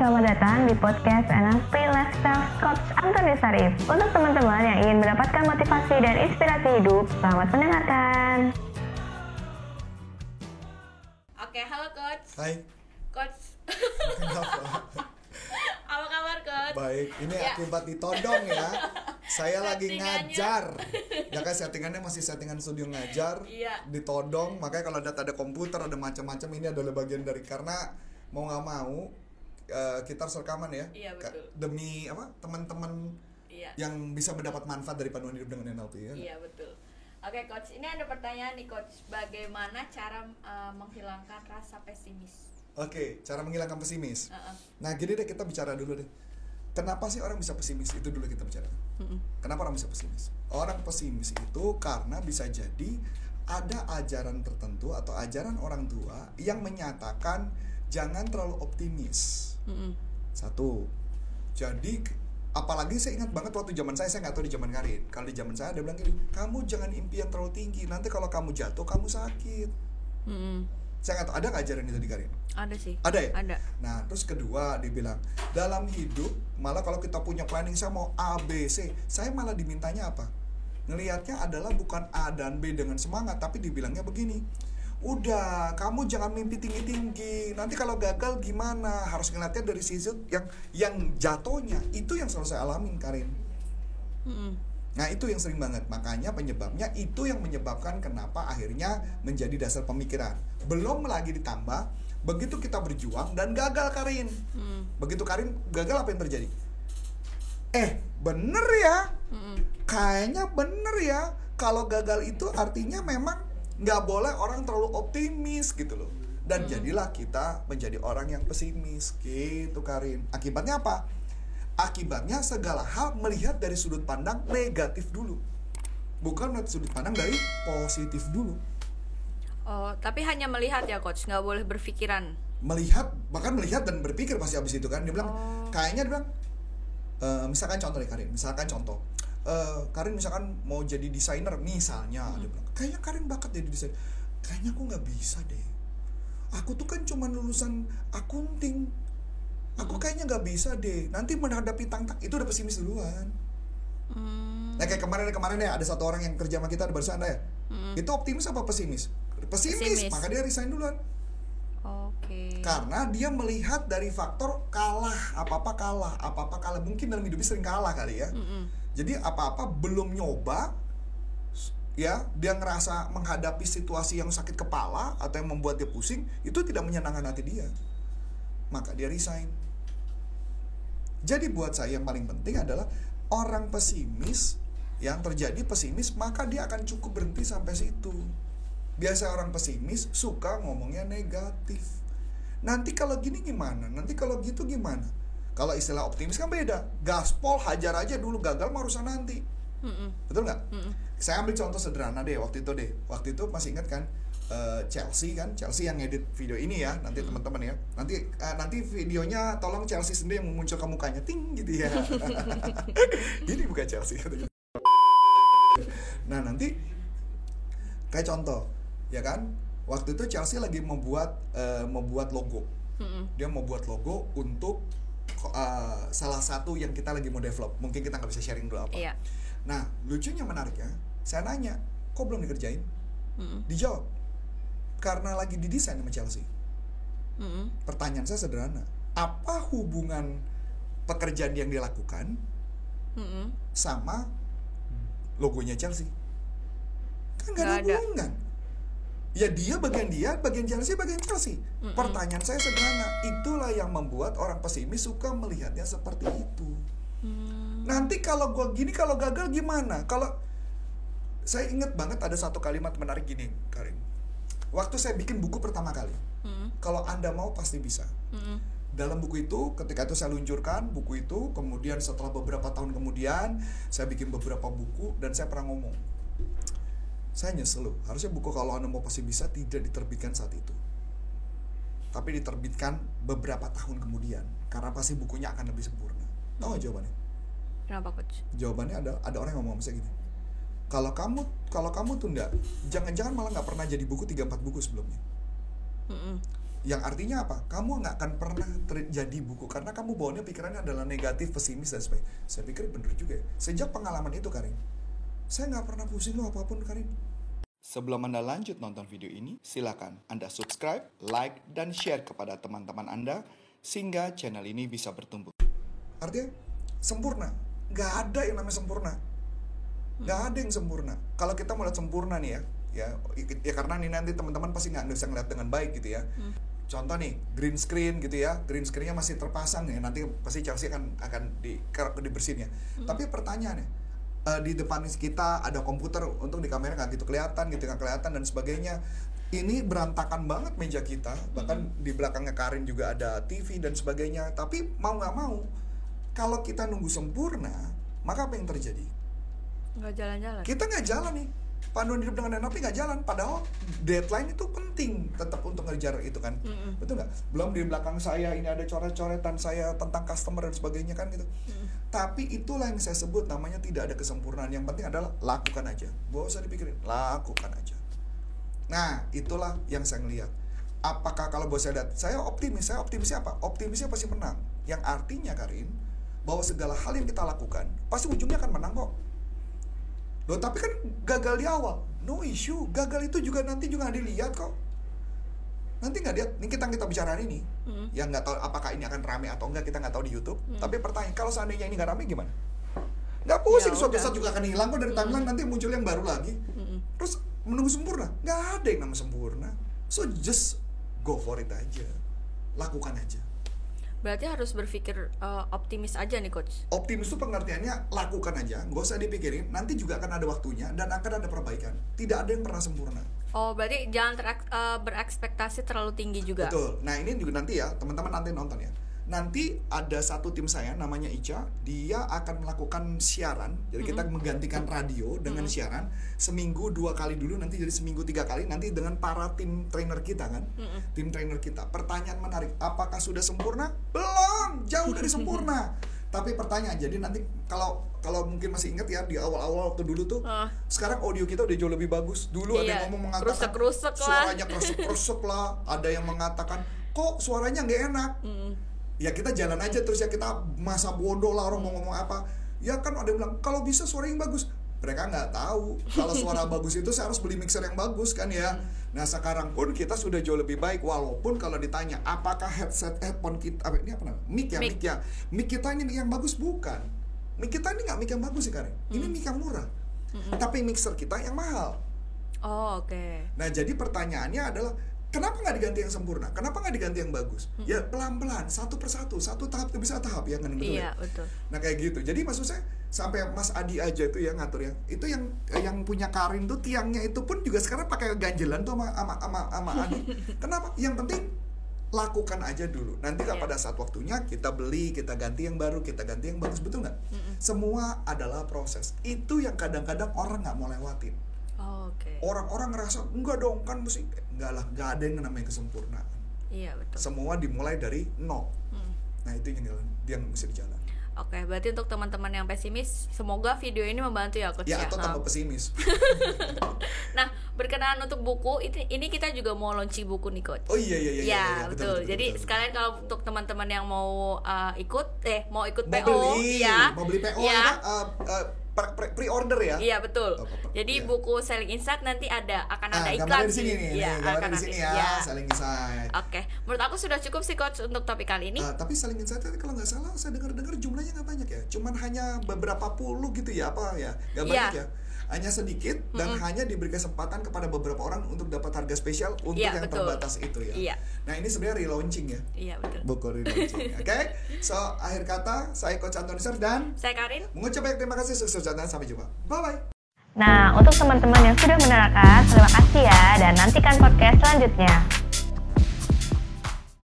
selamat datang di podcast NLP Lifestyle Coach Antoni Sarif. Untuk teman-teman yang ingin mendapatkan motivasi dan inspirasi hidup, selamat mendengarkan. Oke, halo coach. Hai, Coach. Apa kabar, coach? Baik, ini Ya. akibat ditodong ya. Saya lagi ngajar. Ya kan settingannya masih settingan studio ngajar. Iya. Ditodong, makanya kalau data ada komputer ada macam-macam ini adalah bagian dari karena mau nggak mau eh, kita harus rekaman ya. Iya, betul. Demi apa? Teman-teman Iya. yang bisa mendapat manfaat dari panduan hidup dengan NLP ya. Iya, betul. Oke, coach. Ini ada pertanyaan nih, coach. Bagaimana cara uh, menghilangkan rasa pesimis? Oke, cara menghilangkan pesimis. Heeh. Nah, gini deh kita bicara dulu deh. Kenapa sih orang bisa pesimis? Itu dulu kita bicara. Kenapa orang bisa pesimis? Orang pesimis itu karena bisa jadi ada ajaran tertentu atau ajaran orang tua yang menyatakan jangan terlalu optimis. Satu. Jadi apalagi saya ingat banget waktu zaman saya saya nggak tahu di zaman Karin. Kalau di zaman saya ada bilang gini, kamu jangan impian terlalu tinggi. Nanti kalau kamu jatuh kamu sakit. Saya nggak tahu ada nggak ajaran itu di Karin? Ada sih. Ada ya? Ada. Nah, terus kedua dibilang dalam hidup malah kalau kita punya planning saya mau A B C, saya malah dimintanya apa? Ngelihatnya adalah bukan A dan B dengan semangat, tapi dibilangnya begini. Udah, kamu jangan mimpi tinggi-tinggi. Nanti kalau gagal gimana? Harus ngeliatnya dari sisi yang yang jatuhnya. Itu yang selalu saya alamin, Karin. Nah itu yang sering banget Makanya penyebabnya itu yang menyebabkan kenapa akhirnya menjadi dasar pemikiran Belum lagi ditambah Begitu kita berjuang dan gagal Karin Begitu Karin gagal apa yang terjadi? Eh bener ya Kayaknya bener ya Kalau gagal itu artinya memang nggak boleh orang terlalu optimis gitu loh. Dan jadilah kita menjadi orang yang pesimis gitu Karin. Akibatnya apa? Akibatnya segala hal melihat dari sudut pandang negatif dulu. Bukan melihat sudut pandang dari positif dulu. Oh, tapi hanya melihat ya, coach. Nggak boleh berpikiran. melihat bahkan melihat dan berpikir pasti habis itu kan. Dia bilang Oh. kayaknya dia bilang eh, misalkan contoh deh Karin. Misalkan contoh Eh, Karin misalkan mau jadi desainer misalnya dia bilang kayaknya Karin bakat jadi desainer kayaknya aku nggak bisa deh aku tuh kan cuma lulusan akunting aku kayaknya nggak bisa deh nanti menghadapi tantang itu udah pesimis duluan Nah kayak kemarin kemarin ya ada satu orang yang kerja sama kita di barusan ya. Itu optimis apa pesimis? pesimis? Pesimis. maka dia resign duluan. Oke. Karena dia melihat dari faktor kalah, apa-apa kalah, apa-apa kalah. Mungkin dalam hidupnya sering kalah kali ya. Jadi apa-apa belum nyoba ya, dia ngerasa menghadapi situasi yang sakit kepala atau yang membuat dia pusing, itu tidak menyenangkan hati dia. Maka dia resign. Jadi buat saya yang paling penting adalah orang pesimis yang terjadi pesimis maka dia akan cukup berhenti sampai situ. Biasa orang pesimis suka ngomongnya negatif. Nanti kalau gini gimana? Nanti kalau gitu gimana? Kalau istilah optimis kan beda. Gaspol hajar aja dulu gagal mah urusan nanti. Betul nggak? Saya ambil contoh sederhana deh waktu itu deh. Waktu itu masih ingat kan eh, Chelsea kan? Chelsea yang edit video ini ya. Nanti teman-teman ya. Nanti eh, nanti videonya tolong Chelsea sendiri yang memunculkan mukanya ting gitu ya. ini bukan Chelsea katanya. Nah, nanti kayak contoh, ya kan? Waktu itu Chelsea lagi membuat eh, membuat logo. Dia mau buat logo untuk eh, salah satu yang kita lagi mau develop. Mungkin kita nggak bisa sharing dulu apa. Iya. Nah, lucunya menariknya, saya nanya, kok belum dikerjain? Dijawab, karena lagi didesain sama Chelsea. Pertanyaan saya sederhana, apa hubungan pekerjaan yang dilakukan sama logonya Chelsea? Kan Nggak ada. hubungan. Ya dia bagian dia, bagian Chelsea, bagian Chelsea. Pertanyaan saya sederhana, itulah yang membuat orang pesimis suka melihatnya seperti itu. Nanti kalau gua gini, kalau gagal gimana? Kalau saya ingat banget ada satu kalimat menarik gini, Karin. Waktu saya bikin buku pertama kali, kalau anda mau pasti bisa. Dalam buku itu, ketika itu saya luncurkan buku itu, kemudian setelah beberapa tahun kemudian, saya bikin beberapa buku dan saya pernah ngomong, saya nyesel loh. Harusnya buku kalau anda mau pasti bisa tidak diterbitkan saat itu, tapi diterbitkan beberapa tahun kemudian, karena pasti bukunya akan lebih sempurna. Tahu nggak jawabannya? Kenapa, coach? jawabannya ada ada orang yang ngomong saya gini kalau kamu kalau kamu tunda jangan-jangan malah nggak pernah jadi buku 3-4 buku sebelumnya yang artinya apa? Kamu nggak akan pernah terjadi buku karena kamu bawanya pikirannya adalah negatif, pesimis dan sebagainya. Saya pikir bener juga. ya. Sejak pengalaman itu Karin, saya nggak pernah pusing lo apa pun Karin. Sebelum Anda lanjut nonton video ini, silakan Anda subscribe, like, dan share kepada teman-teman Anda sehingga channel ini bisa bertumbuh. Artinya sempurna, nggak ada yang namanya sempurna, nggak ada yang sempurna. Kalau kita mau lihat sempurna nih ya, ya, ya karena nih nanti teman-teman pasti nggak bisa ngeliat dengan baik gitu ya. Contoh nih green screen gitu ya, green screennya masih terpasang ya, nanti pasti Chelsea akan akan di dibersihin ya. Tapi pertanyaannya, eh, di depan kita ada komputer untuk di kamera nggak gitu kelihatan gitu nggak kelihatan dan sebagainya. Ini berantakan banget meja kita. Bahkan di belakangnya Karin juga ada TV dan sebagainya. Tapi mau nggak mau kalau kita nunggu sempurna maka apa yang terjadi? Nggak jalan-jalan. Kita nggak jalan nih. Panduan hidup dengan NLP nggak jalan. Padahal deadline itu penting tetap untuk ngejar itu kan. Mm-mm. betul nggak? Belum di belakang saya ini ada coret-coretan saya tentang customer dan sebagainya kan gitu. Tapi itulah yang saya sebut namanya tidak ada kesempurnaan. Yang penting adalah lakukan aja. Gak usah dipikirin lakukan aja. Nah itulah yang saya ngeliat. Apakah kalau bos saya lihat saya optimis saya optimisnya apa? Optimisnya pasti menang. Yang artinya Karin bahwa segala hal yang kita lakukan pasti ujungnya akan menang kok. Loh, tapi kan gagal di awal. No issue. Gagal itu juga nanti juga dilihat kok. Nanti nggak lihat. Ini kita kita bicara hari ini. Mm. Yang nggak tahu apakah ini akan rame atau enggak kita nggak tahu di YouTube. Tapi pertanyaan kalau seandainya ini nggak rame gimana? Nggak pusing. Ya Suatu saat juga akan hilang kok dari timeline. Nanti muncul yang baru lagi. Mm-mm. Terus menunggu sempurna. Nggak ada yang namanya sempurna. So just go for it aja. Lakukan aja. berarti harus berpikir eh, optimis aja nih coach Optimis itu pengertiannya lakukan aja, nggak usah dipikirin. Nanti juga akan ada waktunya dan akan ada perbaikan. Tidak ada yang pernah sempurna. Oh berarti jangan terak- eh, berekspektasi terlalu tinggi juga Betul. Nah ini juga nanti ya teman-teman nanti nonton ya. Nanti ada satu tim saya namanya Ica, dia akan melakukan siaran. Jadi kita menggantikan radio dengan siaran seminggu dua kali dulu, nanti jadi seminggu tiga kali. Nanti dengan para tim trainer kita kan, tim trainer kita. Pertanyaan menarik, apakah sudah sempurna? Belum, jauh dari sempurna. Tapi pertanyaan, jadi nanti kalau kalau mungkin masih ingat ya di awal-awal waktu dulu tuh, Ah. sekarang audio kita udah jauh lebih bagus. Dulu ada Iya, yang ngomong mengatakan kerusek-kerusek lah. suaranya kerusuk-kerusuk lah. Ada yang mengatakan kok suaranya nggak enak. Mm-mm. Ya kita jalan aja terus ya kita masa bodoh lah orang mau ngomong apa. Ya kan ada yang bilang kalau bisa suara yang bagus. Mereka nggak tahu kalau suara bagus itu saya harus beli mixer yang bagus kan ya. Nah sekarang pun kita sudah jauh lebih baik walaupun kalau ditanya apakah headset headphone kita apa ini apa namanya mic ya Mic. mic ya mic kita ini mic yang bagus bukan. Mic kita ini nggak mic yang bagus sih Karin. Ini mic yang murah. Tapi mixer kita yang mahal. oh oke Nah jadi pertanyaannya adalah kenapa nggak diganti yang sempurna? Kenapa nggak diganti yang bagus? Ya pelan-pelan, satu persatu, satu tahap demi satu tahap ya kan betul iya ya? betul Nah kayak gitu. Jadi maksud saya sampai Mas Adi aja itu ya ngatur ya. Itu yang yang punya Karin tuh tiangnya itu pun juga sekarang pakai ganjelan tuh sama sama sama, sama Adi. Kenapa? Yang penting lakukan aja dulu. Nanti Iya. pada saat waktunya kita beli, kita ganti yang baru, kita ganti yang bagus, betul nggak? Semua adalah proses. Itu yang kadang-kadang orang nggak mau lewatin oh, oke orang-orang ngerasa enggak dong kan mesti enggak lah enggak ada yang namanya kesempurnaan iya betul semua dimulai dari nol Mm. nah itu yang yang mesti dijalan Oke, berarti untuk teman-teman yang pesimis, semoga video ini membantu ya coach ya ya. atau Ah. tambah pesimis Nah, berkenaan untuk buku, ini ini kita juga mau launching buku nih coach. oh iya iya iya, Ya, iya, betul. Jadi sekalian kalau untuk teman-teman yang mau uh, ikut, eh mau ikut mau PO, beli ya, mau beli PO ya, ya, uh, uh, pre- pre- pre-order ya Iya betul. Oh, Jadi iya. buku Selling Insight nanti ada akan ah, ada iklan gambarnya di sini nih, Iya, nih akan di sini ya, iya. saling insight Oke, menurut aku sudah cukup sih coach untuk topik kali ini. Uh, tapi saling insight kalau nggak salah saya dengar-dengar jumlahnya nggak banyak ya cuman hanya beberapa puluh gitu ya apa ya nggak Iya. banyak ya hanya sedikit dan hanya diberi kesempatan kepada beberapa orang untuk dapat harga spesial untuk Iya, yang betul. terbatas itu ya Iya. nah ini sebenarnya relaunching ya Iya betul. buku relaunching oke so akhir kata saya coach Antoni Sar dan Saya Karin. mengucap banyak terima kasih sukses dan sampai jumpa bye bye Nah, untuk teman-teman yang sudah menerangkan, terima kasih ya dan nantikan podcast selanjutnya.